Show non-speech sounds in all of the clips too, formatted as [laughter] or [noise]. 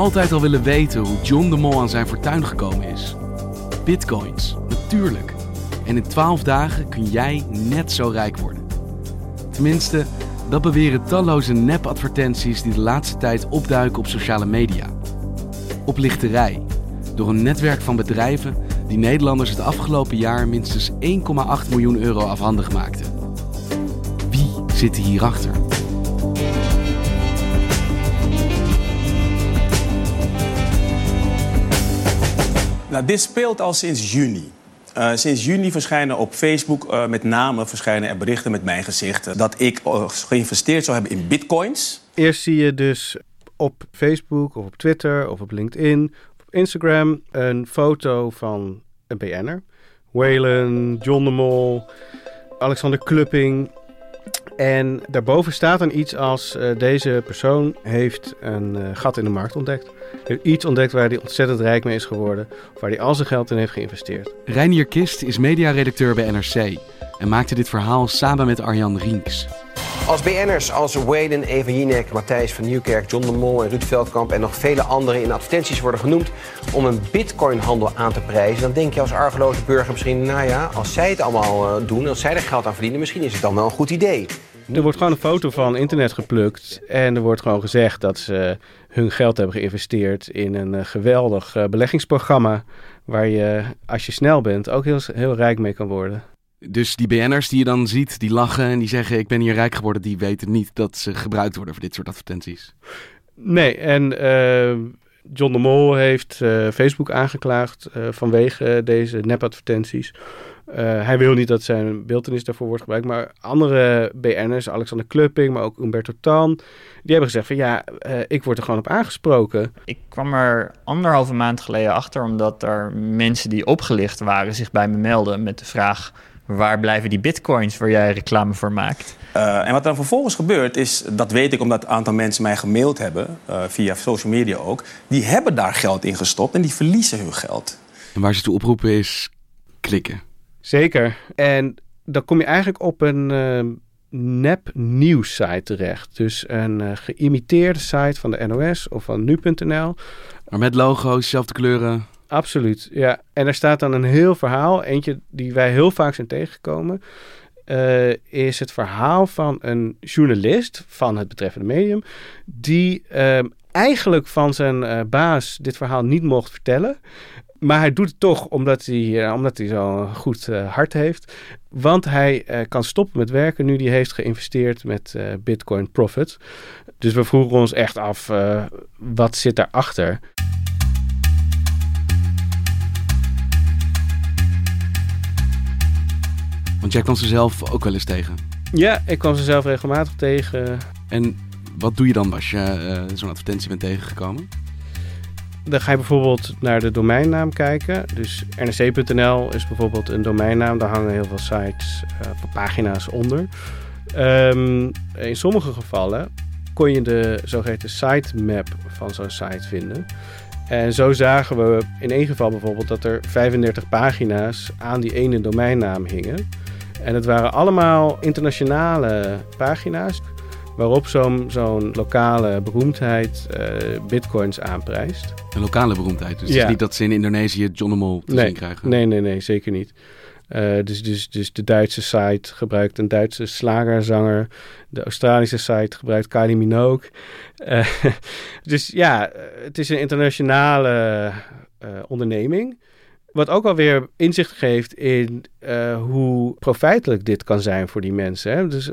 Altijd al willen weten hoe John de Mol aan zijn fortuin gekomen is. Bitcoins, natuurlijk. En in 12 dagen kun jij net zo rijk worden. Tenminste, dat beweren talloze nep-advertenties die de laatste tijd opduiken op sociale media. Oplichterij, door een netwerk van bedrijven die Nederlanders het afgelopen jaar minstens 1,8 miljoen euro afhandig maakten. Wie zit hierachter? Nou, dit speelt al sinds juni. Uh, sinds juni verschijnen op Facebook uh, met name verschijnen er berichten met mijn gezicht dat ik geïnvesteerd zou hebben in bitcoins. Eerst zie je dus op Facebook of op Twitter of op LinkedIn of op Instagram een foto van een BN'er. Whalen, John de Mol, Alexander Klupping. En daarboven staat dan iets als deze persoon heeft een gat in de markt ontdekt heeft iets ontdekt waar hij ontzettend rijk mee is geworden. Of waar hij al zijn geld in heeft geïnvesteerd. Reinier Kist is mediaredacteur bij NRC. En maakte dit verhaal samen met Arjan Rienks. Als BN'ers als Waden, Eva Jinek, Matthijs van Nieuwkerk, John de Mol en Ruud Veldkamp en nog vele anderen in advertenties worden genoemd om een bitcoinhandel aan te prijzen, dan denk je als argeloze burger misschien, nou ja, als zij het allemaal doen, als zij er geld aan verdienen, misschien is het dan wel een goed idee. Er wordt gewoon een foto van internet geplukt en er wordt gewoon gezegd dat ze hun geld hebben geïnvesteerd in een uh, geweldig uh, beleggingsprogramma waar je, als je snel bent, ook heel, heel rijk mee kan worden. Dus die BN'ers die je dan ziet, die lachen en die zeggen ik ben hier rijk geworden, die weten niet dat ze gebruikt worden voor dit soort advertenties. Nee, en uh, John de Mol heeft Facebook aangeklaagd vanwege deze nepadvertenties. Uh, hij wil niet dat zijn beeldenis daarvoor wordt gebruikt. Maar andere BN'ers, Alexander Klupping, maar ook Umberto Tan... die hebben gezegd van ja, uh, ik word er gewoon op aangesproken. Ik kwam er anderhalve maand geleden achter... omdat er mensen die opgelicht waren zich bij me melden met de vraag... waar blijven die bitcoins waar jij reclame voor maakt? Uh, en wat dan vervolgens gebeurt is, dat weet ik omdat een aantal mensen mij gemaild hebben... via social media ook, die hebben daar geld in gestopt en die verliezen hun geld. En waar ze toe oproepen is klikken. Zeker. En dan kom je eigenlijk op een uh, nep site terecht. Dus een uh, geïmiteerde site van de NOS of van nu.nl. Maar met logo's, zelfde kleuren. Absoluut, ja. En er staat dan een heel verhaal. Eentje die wij heel vaak zijn tegengekomen. Uh, is het verhaal van een journalist van het betreffende medium. Die eigenlijk van zijn baas dit verhaal niet mocht vertellen. Maar hij doet het toch omdat hij, uh, omdat hij zo'n goed uh, hart heeft. Want hij uh, kan stoppen met werken nu hij heeft geïnvesteerd met Bitcoin Profit. Dus we vroegen ons echt af, wat zit daarachter? Want jij kwam ze zelf ook wel eens tegen? Ja, ik kwam ze zelf regelmatig tegen. En wat doe je dan als je zo'n advertentie bent tegengekomen? Dan ga je bijvoorbeeld naar de domeinnaam kijken. Dus nrc.nl is bijvoorbeeld een domeinnaam. Daar hangen heel veel sites uh, pagina's onder. Um, in sommige gevallen kon je de zogeheten sitemap van zo'n site vinden. En zo zagen we in één geval bijvoorbeeld dat er 35 pagina's aan die ene domeinnaam hingen. En het waren allemaal internationale pagina's waarop zo'n zo'n lokale beroemdheid uh, bitcoins aanprijst. Een lokale beroemdheid? Dus ja. het is niet dat ze in Indonesië John de Mol te nee, zien krijgen? Nee, nee, nee, zeker niet. Uh, dus, dus, dus de Duitse site gebruikt een Duitse slagerzanger. De Australische site gebruikt Kylie Minogue. Uh, [laughs] dus ja, het is een internationale onderneming. Wat ook alweer inzicht geeft in hoe profijtelijk dit kan zijn voor die mensen. Hè? Dus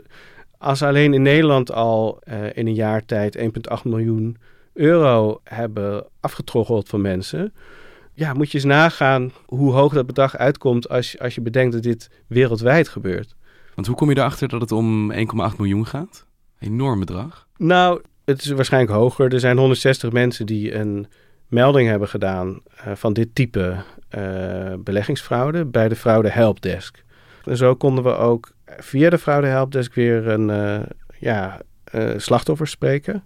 als alleen in Nederland al in een jaar tijd 1,8 miljoen euro hebben afgetroggeld van mensen ja, moet je eens nagaan hoe hoog dat bedrag uitkomt als, als je bedenkt dat dit wereldwijd gebeurt. Want hoe kom je erachter dat het om 1,8 miljoen gaat? Enorm bedrag. Nou, het is waarschijnlijk hoger. Er zijn 160 mensen die een melding hebben gedaan uh, van dit type uh, beleggingsfraude bij de fraude helpdesk. En zo konden we ook via de fraude helpdesk weer een uh, ja, slachtoffer spreken.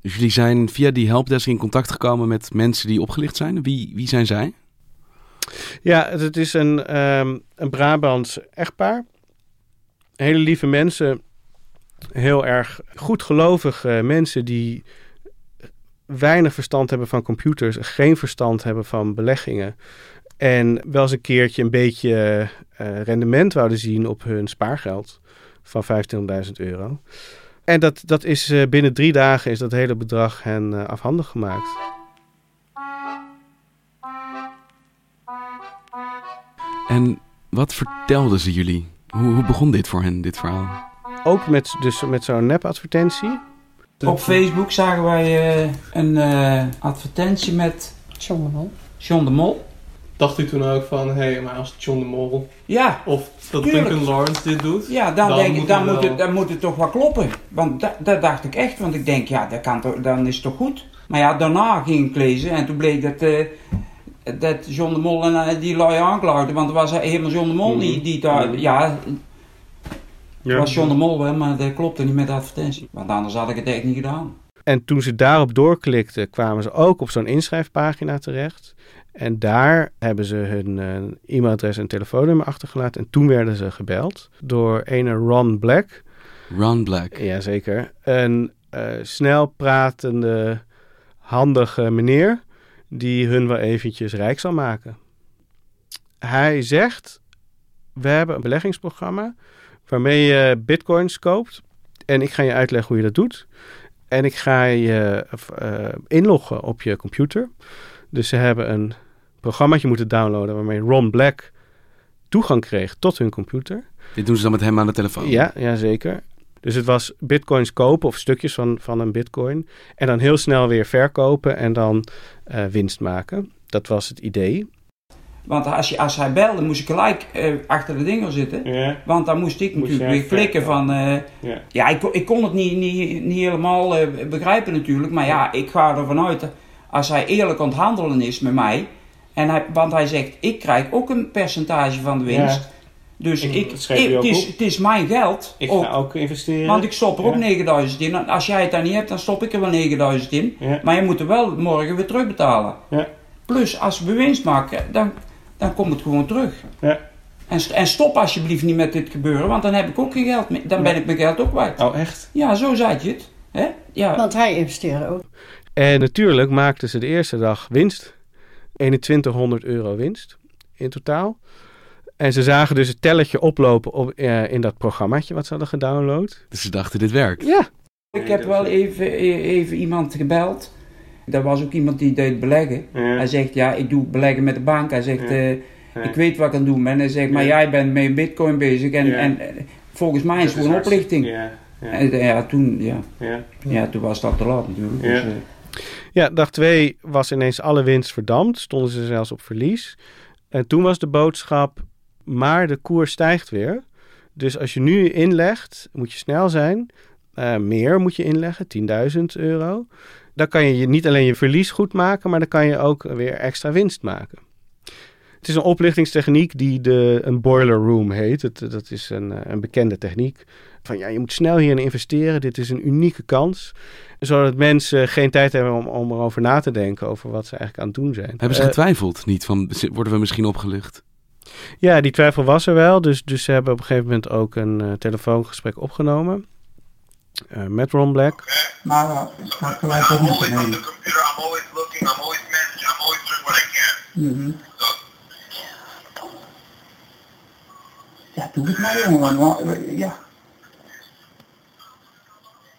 Dus jullie zijn via die helpdesk in contact gekomen met mensen die opgelicht zijn. Wie, wie zijn zij? Ja, het is een, um, een Brabants echtpaar. Hele lieve mensen. Heel erg goedgelovige mensen die weinig verstand hebben van computers. Geen verstand hebben van beleggingen. En wel eens een keertje een beetje uh, rendement wouden zien op hun spaargeld van 25.000 euro. En dat, dat is uh, binnen drie dagen is dat hele bedrag hen uh, afhandig gemaakt. En wat vertelden ze jullie? Hoe, hoe begon dit voor hen, dit verhaal? Ook met, dus met zo'n nepadvertentie. Op Facebook zagen wij uh, een advertentie met John de Mol. John de Mol. Dacht u toen ook van, hé, hey, maar als John de Mol ja, of dat Duncan Lawrence dit doet, ja, dan, dan, denk ik, dan, moet het, dan moet het toch wel kloppen. Want dat, dat dacht ik echt, want ik denk, ja, dat kan toch, dan is het toch goed. Maar ja, daarna ging ik lezen en toen bleek dat, uh, dat John de Mol en uh, die lui aanklaagde. Want er was helemaal John de Mol mm -hmm. die, die daar, mm -hmm. ja, ja, was John de Mol wel, maar dat klopte niet met de advertentie. Want anders had ik het echt niet gedaan. En toen ze daarop doorklikten, kwamen ze ook op zo'n inschrijfpagina terecht. En daar hebben ze hun uh, e-mailadres en telefoonnummer achtergelaten. En toen werden ze gebeld door ene Ron Black. Ron Black. Jazeker. Een uh, snel pratende, handige meneer die hun wel eventjes rijk zal maken. Hij zegt, we hebben een beleggingsprogramma waarmee je bitcoins koopt. En ik ga je uitleggen hoe je dat doet. En ik ga je uh, inloggen op je computer. Dus ze hebben een programmaatje moeten downloaden waarmee Ron Black toegang kreeg tot hun computer. Dit doen ze dan met hem aan de telefoon? Ja, ja zeker. Dus het was bitcoins kopen of stukjes van, van een bitcoin. En dan heel snel weer verkopen en dan uh, winst maken. Dat was het idee. Want als, je, als hij belde, moest ik gelijk uh, achter de dingen zitten. Ja. Want dan moest ik moest natuurlijk weer klikken van... Uh, ja, ja ik, ik, kon het niet, niet, niet helemaal begrijpen natuurlijk. Maar ja, ik ga ervan uit... Als hij eerlijk aan het handelen is met mij... En hij, want hij zegt, ik krijg ook een percentage van de winst. Ja. Dus ik, ik, ik het, is, het is mijn geld. Ik ook, ga ook investeren. Want ik stop er ja. ook 9000 in. Als jij het dan niet hebt, dan stop ik er wel 9000 in. Ja. Maar je moet er wel morgen weer terugbetalen. Ja. Plus, als we winst maken, dan, dan komt het gewoon terug. Ja. En, en stop alsjeblieft niet met dit gebeuren, want dan heb ik ook geen geld meer. Dan ben ik mijn geld ook kwijt. Oh, echt? Ja, zo zei je het. Hè? Ja. Want hij investeerde ook. En natuurlijk maakten ze de eerste dag winst. 2100 euro winst in totaal. En ze zagen dus het telletje oplopen op, uh, in dat programmaatje wat ze hadden gedownload. Dus ze dachten, dit werkt? Ja. Ik heb wel even, even iemand gebeld. Dat was ook iemand die deed beleggen. Ja. Hij zegt, ja, ik doe beleggen met de bank. Hij zegt, ja. uh, ja. ik weet wat ik aan het doen ben. Hij zegt, maar jij bent met bitcoin bezig. En, en volgens mij is het gewoon oplichting. En, ja, toen, ja. Ja. toen was dat te laat natuurlijk. Dus, uh, ja, dag 2 was ineens alle winst verdampt. Stonden ze zelfs op verlies. En toen was de boodschap, maar de koers stijgt weer. Dus als je nu inlegt, moet je snel zijn. Uh, meer moet je inleggen, 10.000 euro. Dan kan je niet alleen je verlies goed maken, maar dan kan je ook weer extra winst maken. Het is een oplichtingstechniek die de, een boiler room heet. Het, dat is een, een bekende techniek. Van ja, je moet snel hierin investeren. Dit is een unieke kans zodat mensen geen tijd hebben om, om erover na te denken over wat ze eigenlijk aan het doen zijn. Hebben ze getwijfeld uh, niet van, worden we misschien opgelicht? Ja, die twijfel was er wel. Dus, dus ze hebben op een gegeven moment ook een uh, telefoongesprek opgenomen. Uh, met Ron Black. Okay. Maar uh, dat niet nemen. I'm always looking, I'm always managing, I'm always doing what I can. Mm -hmm. so, Ja, doe het maar jongen. eh, Ja.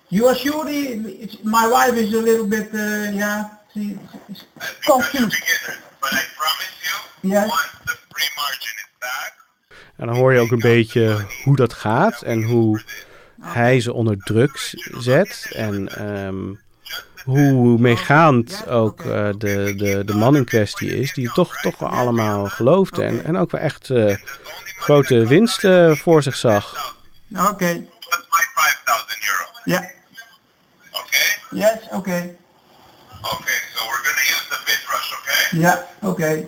You are sure the, my wife is a little bit, uh, yeah, she, she's confused. But I promise you, Yes. once the free margin is back, En dan hoor je ook een beetje hoe dat gaat en hoe hij ze onder druk zet. En ehm, hoe meegaand ook eh, de, de, de man in kwestie is, die toch, toch wel allemaal geloofde. En, en ook wel echt eh, grote winsten voor zich zag. Okay. Plus my 5,000 euro. Yeah. Okay? Yes, okay. Okay, so we're gonna use the bit rush, okay? Yeah, okay.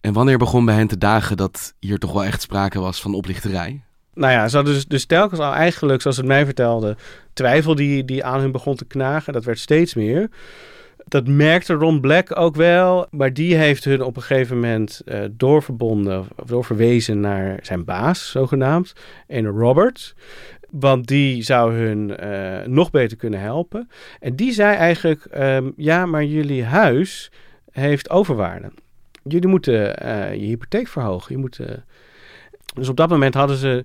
En wanneer begon bij hen te dagen dat hier toch wel echt sprake was van oplichterij? Nou ja, ze hadden dus, dus telkens al eigenlijk, zoals het mij vertelde, twijfel die, die aan hun begon te knagen. Dat werd steeds meer. Dat merkte Ron Black ook wel, maar die heeft hun op een gegeven moment eh, doorverbonden, of doorverwezen naar zijn baas, zogenaamd, en Robert. Want die zou hun eh, nog beter kunnen helpen. En die zei eigenlijk, ehm, ja, maar jullie huis heeft overwaarde. Jullie moeten eh, je hypotheek verhogen. Je moet, dus op dat moment hadden ze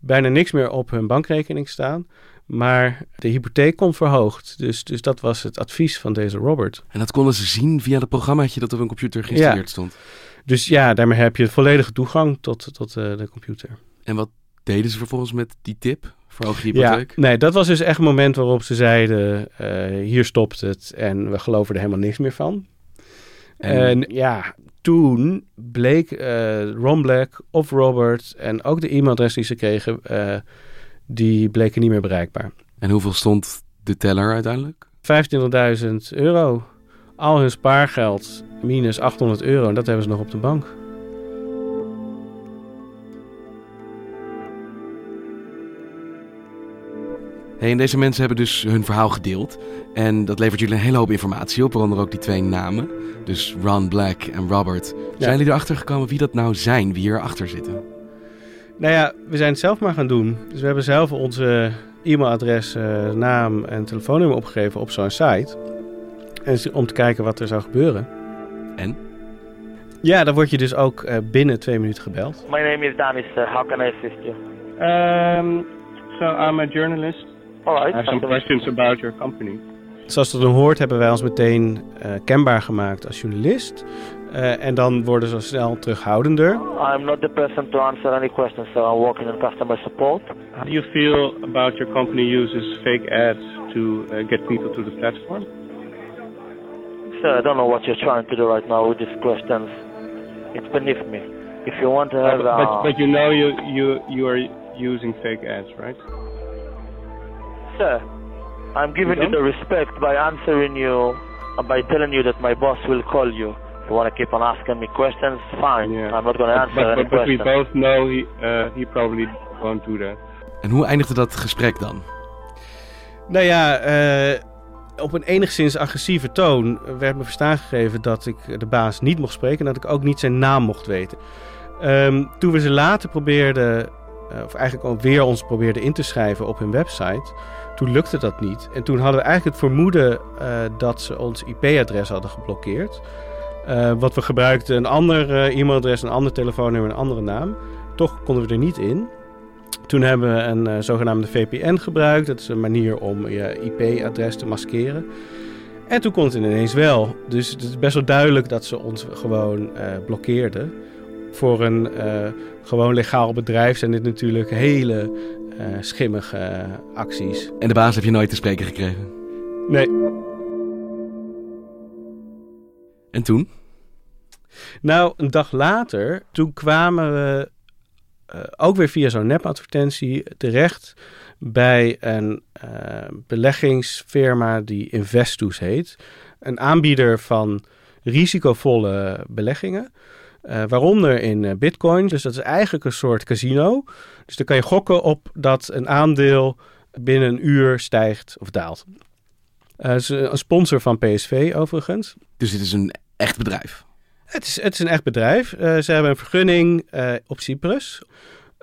bijna niks meer op hun bankrekening staan. Maar de hypotheek komt verhoogd. Dus, dus dat was het advies van deze Robert. En dat konden ze zien via het programmaatje dat op hun computer geïnstalleerd Ja. stond. Dus ja, daarmee heb je volledige toegang tot, tot eh, de computer. En wat deden ze vervolgens met die tip? Verhoog je Ja, hypotheek? nee, dat was dus echt een moment waarop ze zeiden: eh, hier stopt het en we geloven er helemaal niks meer van. En- ja, toen bleek eh, Ron Black of Robert en ook de e-mailadres die ze kregen, eh, die bleken niet meer bereikbaar. En hoeveel stond de teller uiteindelijk? 25.000 euro. Al hun spaargeld minus 800 euro. En dat hebben ze nog op de bank. Hey, en deze mensen hebben dus hun verhaal gedeeld. En dat levert jullie een hele hoop informatie op, waaronder ook die twee namen. Dus Ron Black en Robert. Zijn jullie erachter gekomen wie dat nou zijn, wie hierachter zitten? Nou ja, we zijn het zelf maar gaan doen. Dus we hebben zelf onze e-mailadres, eh, naam en telefoonnummer opgegeven op zo'n site. En om te kijken wat er zou gebeuren. En? Ja, dan word je dus ook eh, binnen twee minuten gebeld. My name is Danis. Uh, how can I assist you? Um, so I'm a journalist. All right. I have some questions about your company. Zoals dat dan hoort, hebben wij ons meteen eh, kenbaar gemaakt als journalist. Eh, en dan worden ze snel terughoudender. I'm not the person to answer any questions, so I'm working in customer support. How do you feel about your company uses fake ads to uh, get people to the platform? Sir, I don't know what you're trying to do right now with these questions. It's beneath me. If you want to have, but, uh, but, but you know you, you, you are using fake ads, right? Sir, I'm giving you the respect by answering you, uh, by telling you that my boss will call you. If you want to keep on asking me questions, fine. I'm not going to answer any but, but we questions. both know he, uh, he probably won't do that. En hoe eindigde dat gesprek dan? Nou ja, eh, op een enigszins agressieve toon werd me verstaan gegeven dat ik de baas niet mocht spreken en dat ik ook niet zijn naam mocht weten. Ehm, toen we ze later probeerden, of eigenlijk ook weer ons probeerden in te schrijven op hun website, toen lukte dat niet. En toen hadden we eigenlijk het vermoeden eh, dat ze ons IP-adres hadden geblokkeerd. Eh, wat we gebruikten een ander eh, e-mailadres, een ander telefoonnummer, een andere naam. Toch konden we er niet in. Toen hebben we een eh, zogenaamde VPN gebruikt. Dat is een manier om je IP-adres te maskeren. En toen kon het ineens wel. Dus het is best wel duidelijk dat ze ons gewoon eh, blokkeerden. Voor een eh, gewoon legaal bedrijf zijn dit natuurlijk hele eh, schimmige acties. En de baas heb je nooit te spreken gekregen? Nee. En toen? Nou, een dag later, toen kwamen we eh, ook weer via zo'n nepadvertentie terecht bij een beleggingsfirma die Investus heet. Een aanbieder van risicovolle beleggingen. Eh, waaronder in eh, bitcoin. Dus dat is eigenlijk een soort casino. Dus dan kan je gokken op dat een aandeel binnen een uur stijgt of daalt. Het is een sponsor van PSV overigens. Dus dit is een echt bedrijf? Het is, het is een echt bedrijf. Ze hebben een vergunning op Cyprus.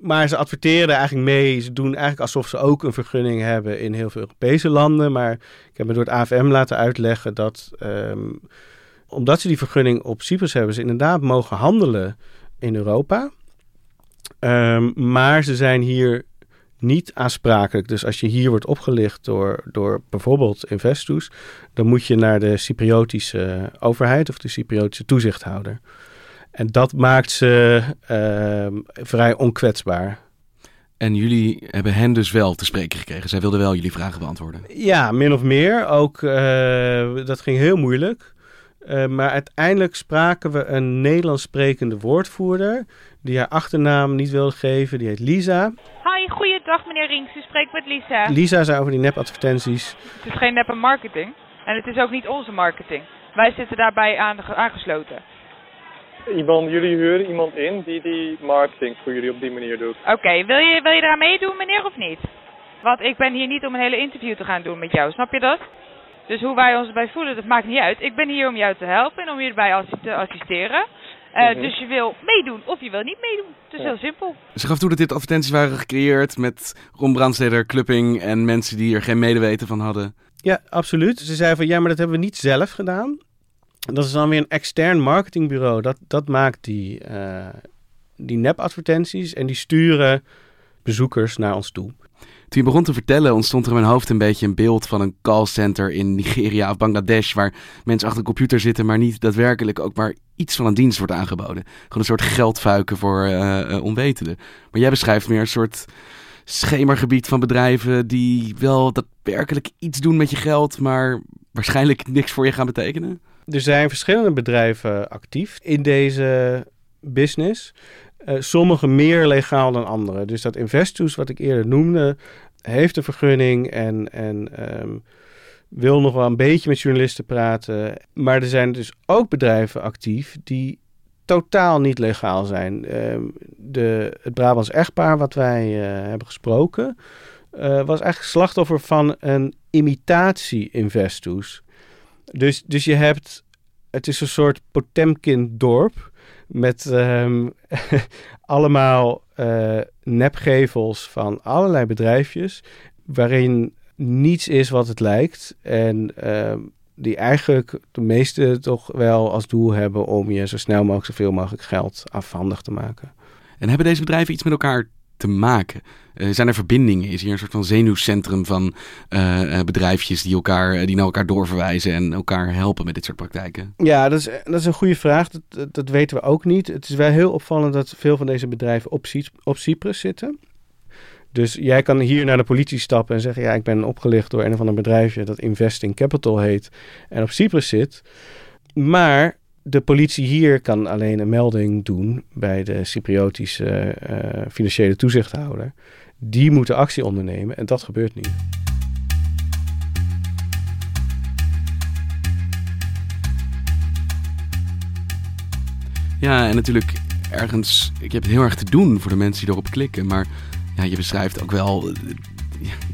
Maar ze adverteren eigenlijk mee. Ze doen eigenlijk alsof ze ook een vergunning hebben in heel veel Europese landen. Maar ik heb me door het AFM laten uitleggen dat... ehm, omdat ze die vergunning op Cyprus hebben... ze inderdaad mogen handelen in Europa. Ehm, maar ze zijn hier niet aansprakelijk. Dus als je hier wordt opgelicht door, door bijvoorbeeld Investus, dan moet je naar de Cypriotische overheid of de Cypriotische toezichthouder. En dat maakt ze ehm, vrij onkwetsbaar. En jullie hebben hen dus wel te spreken gekregen. Zij wilden wel jullie vragen beantwoorden. Ja, min of meer. Ook eh, dat ging heel moeilijk. Eh, maar uiteindelijk spraken we een Nederlands sprekende woordvoerder. die haar achternaam niet wilde geven. Die heet Lisa. Hi, goeiedag meneer Rinks. U spreekt met Lisa. Lisa zei over die nepadvertenties. Het is geen neppe marketing. En het is ook niet onze marketing. Wij zitten daarbij aange- aangesloten. Iemand, jullie huren iemand in die die marketing voor jullie op die manier doet. Oké, wil, je, wil je eraan meedoen meneer of niet? Want ik ben hier niet om een hele interview te gaan doen met jou, snap je dat? Dus hoe wij ons erbij voelen, dat maakt niet uit. Ik ben hier om jou te helpen en om je erbij assi- te assisteren. Eh, Mhm. Dus je wil meedoen of je wil niet meedoen. Het is heel simpel. Ze gaf toe dat dit advertenties waren gecreëerd met Ron Brandsteder, Clupping en mensen die er geen medeweten van hadden. Ja, absoluut. Ze zei van ja, maar dat hebben we niet zelf gedaan. Dat is dan weer een extern marketingbureau. Dat, dat maakt die, eh, die nepadvertenties en die sturen bezoekers naar ons toe. Toen je begon te vertellen, ontstond er in mijn hoofd een beetje een beeld van een callcenter in Nigeria of Bangladesh, waar mensen achter een computer zitten, maar niet daadwerkelijk ook maar iets van een dienst wordt aangeboden. Gewoon een soort geldvuiken voor eh, onwetenden. Maar jij beschrijft meer een soort schemergebied van bedrijven die wel daadwerkelijk iets doen met je geld, maar waarschijnlijk niks voor je gaan betekenen. Er zijn verschillende bedrijven actief in deze business. Eh, sommige meer legaal dan andere. Dus dat Investus, wat ik eerder noemde, heeft een vergunning en, en ehm, wil nog wel een beetje met journalisten praten. Maar er zijn dus ook bedrijven actief die totaal niet legaal zijn. Ehm, de, het Brabants echtpaar wat wij eh, hebben gesproken, eh, was eigenlijk slachtoffer van een imitatie-Investus. Dus, dus je hebt, het is een soort Potemkin-dorp met ehm, [laughs] allemaal eh, nepgevels van allerlei bedrijfjes, waarin niets is wat het lijkt. En ehm, die eigenlijk de meeste toch wel als doel hebben om je zo snel mogelijk zoveel mogelijk geld afhandig te maken. En hebben deze bedrijven iets met elkaar te maken? Eh, zijn er verbindingen? Is hier een soort van zenuwcentrum van eh, eh, bedrijfjes die, elkaar, die naar elkaar doorverwijzen en elkaar helpen met dit soort praktijken? Ja, dat is, dat is een goede vraag. Dat, dat, weten we ook niet. Het is wel heel opvallend dat veel van deze bedrijven op, op Cyprus zitten. Dus jij kan hier naar de politie stappen en zeggen: Ja, ik ben opgelicht door een of ander bedrijfje dat Investing Capital heet en op Cyprus zit. Maar de politie hier kan alleen een melding doen bij de Cypriotische eh, financiële toezichthouder. Die moeten actie ondernemen en dat gebeurt niet. Ja, en natuurlijk ergens, ik heb het heel erg te doen voor de mensen die erop klikken, maar ja, je beschrijft ook wel, er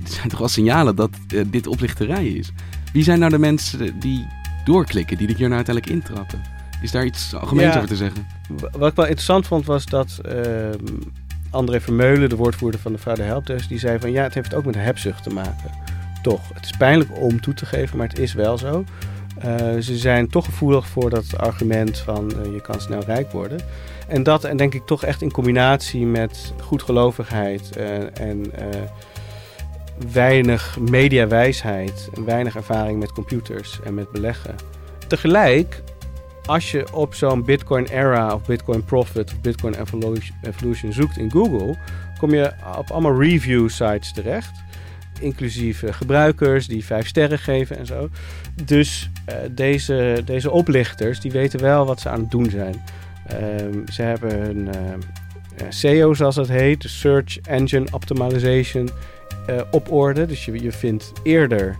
zijn toch wel signalen dat eh, dit oplichterij is. Wie zijn nou de mensen die doorklikken, die er hier nou uiteindelijk intrappen? Is daar iets algemeens Ja. over te zeggen? Wat ik wel interessant vond was dat ehm, André Vermeulen, de woordvoerder van de Fraude Helpdesk, die zei van ja, het heeft ook met hebzucht te maken. Toch, het is pijnlijk om toe te geven, maar het is wel zo. Eh, ze zijn toch gevoelig voor dat argument van eh, je kan snel rijk worden. En dat en denk ik toch echt in combinatie met goedgelovigheid eh, en weinig mediawijsheid, en weinig ervaring met computers en met beleggen. Tegelijk als je op zo'n Bitcoin Era of Bitcoin Profit of Bitcoin Evolution, zoekt in Google, kom je op allemaal review sites terecht. Inclusief eh, gebruikers die vijf sterren geven en zo. Dus eh, deze, deze oplichters die weten wel wat ze aan het doen zijn. Ehm, ze hebben hun eh, eh, SEO, zoals dat heet, Search Engine Optimization, op orde. Dus je, je vindt eerder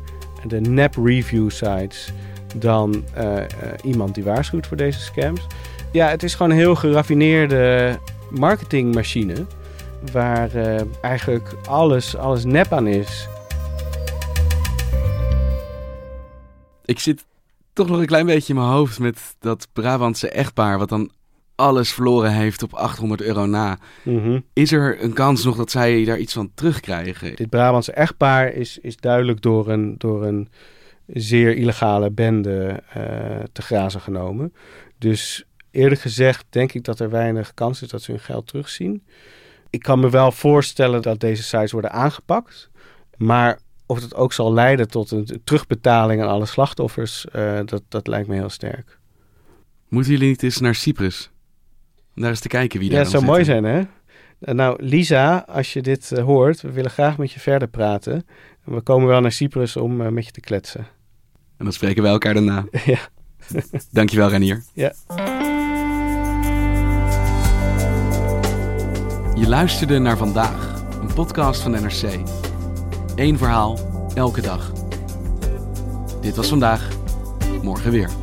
de nep review sites dan eh, eh, iemand die waarschuwt voor deze scams. Ja, het is gewoon een heel geraffineerde marketingmachine. Waar eh, eigenlijk alles, alles nep aan is. Ik zit toch nog een klein beetje in mijn hoofd met dat Brabantse echtpaar, wat dan alles verloren heeft op 800 euro na. Mhm. Is er een kans nog dat zij daar iets van terugkrijgen? Dit Brabantse echtpaar is, is duidelijk door een, door een zeer illegale bende eh, te grazen genomen. Dus eerlijk gezegd denk ik dat er weinig kans is dat ze hun geld terugzien. ik kan me wel voorstellen dat deze sites worden aangepakt. Maar of het ook zal leiden tot een terugbetaling aan alle slachtoffers, uh, dat, dat lijkt me heel sterk. Moeten jullie niet eens naar Cyprus? Daar eens te kijken wie daar Ja, het zou mooi zijn, hè? Nou, Lisa, als je dit uh, hoort, we willen graag met je verder praten. We komen wel naar Cyprus om uh, met je te kletsen. En dan spreken wij elkaar daarna. [laughs] ja. [laughs] Dankjewel, Renier. Ja. Je luisterde naar vandaag, een podcast van NRC. Eén verhaal, elke dag. Dit was vandaag, morgen weer.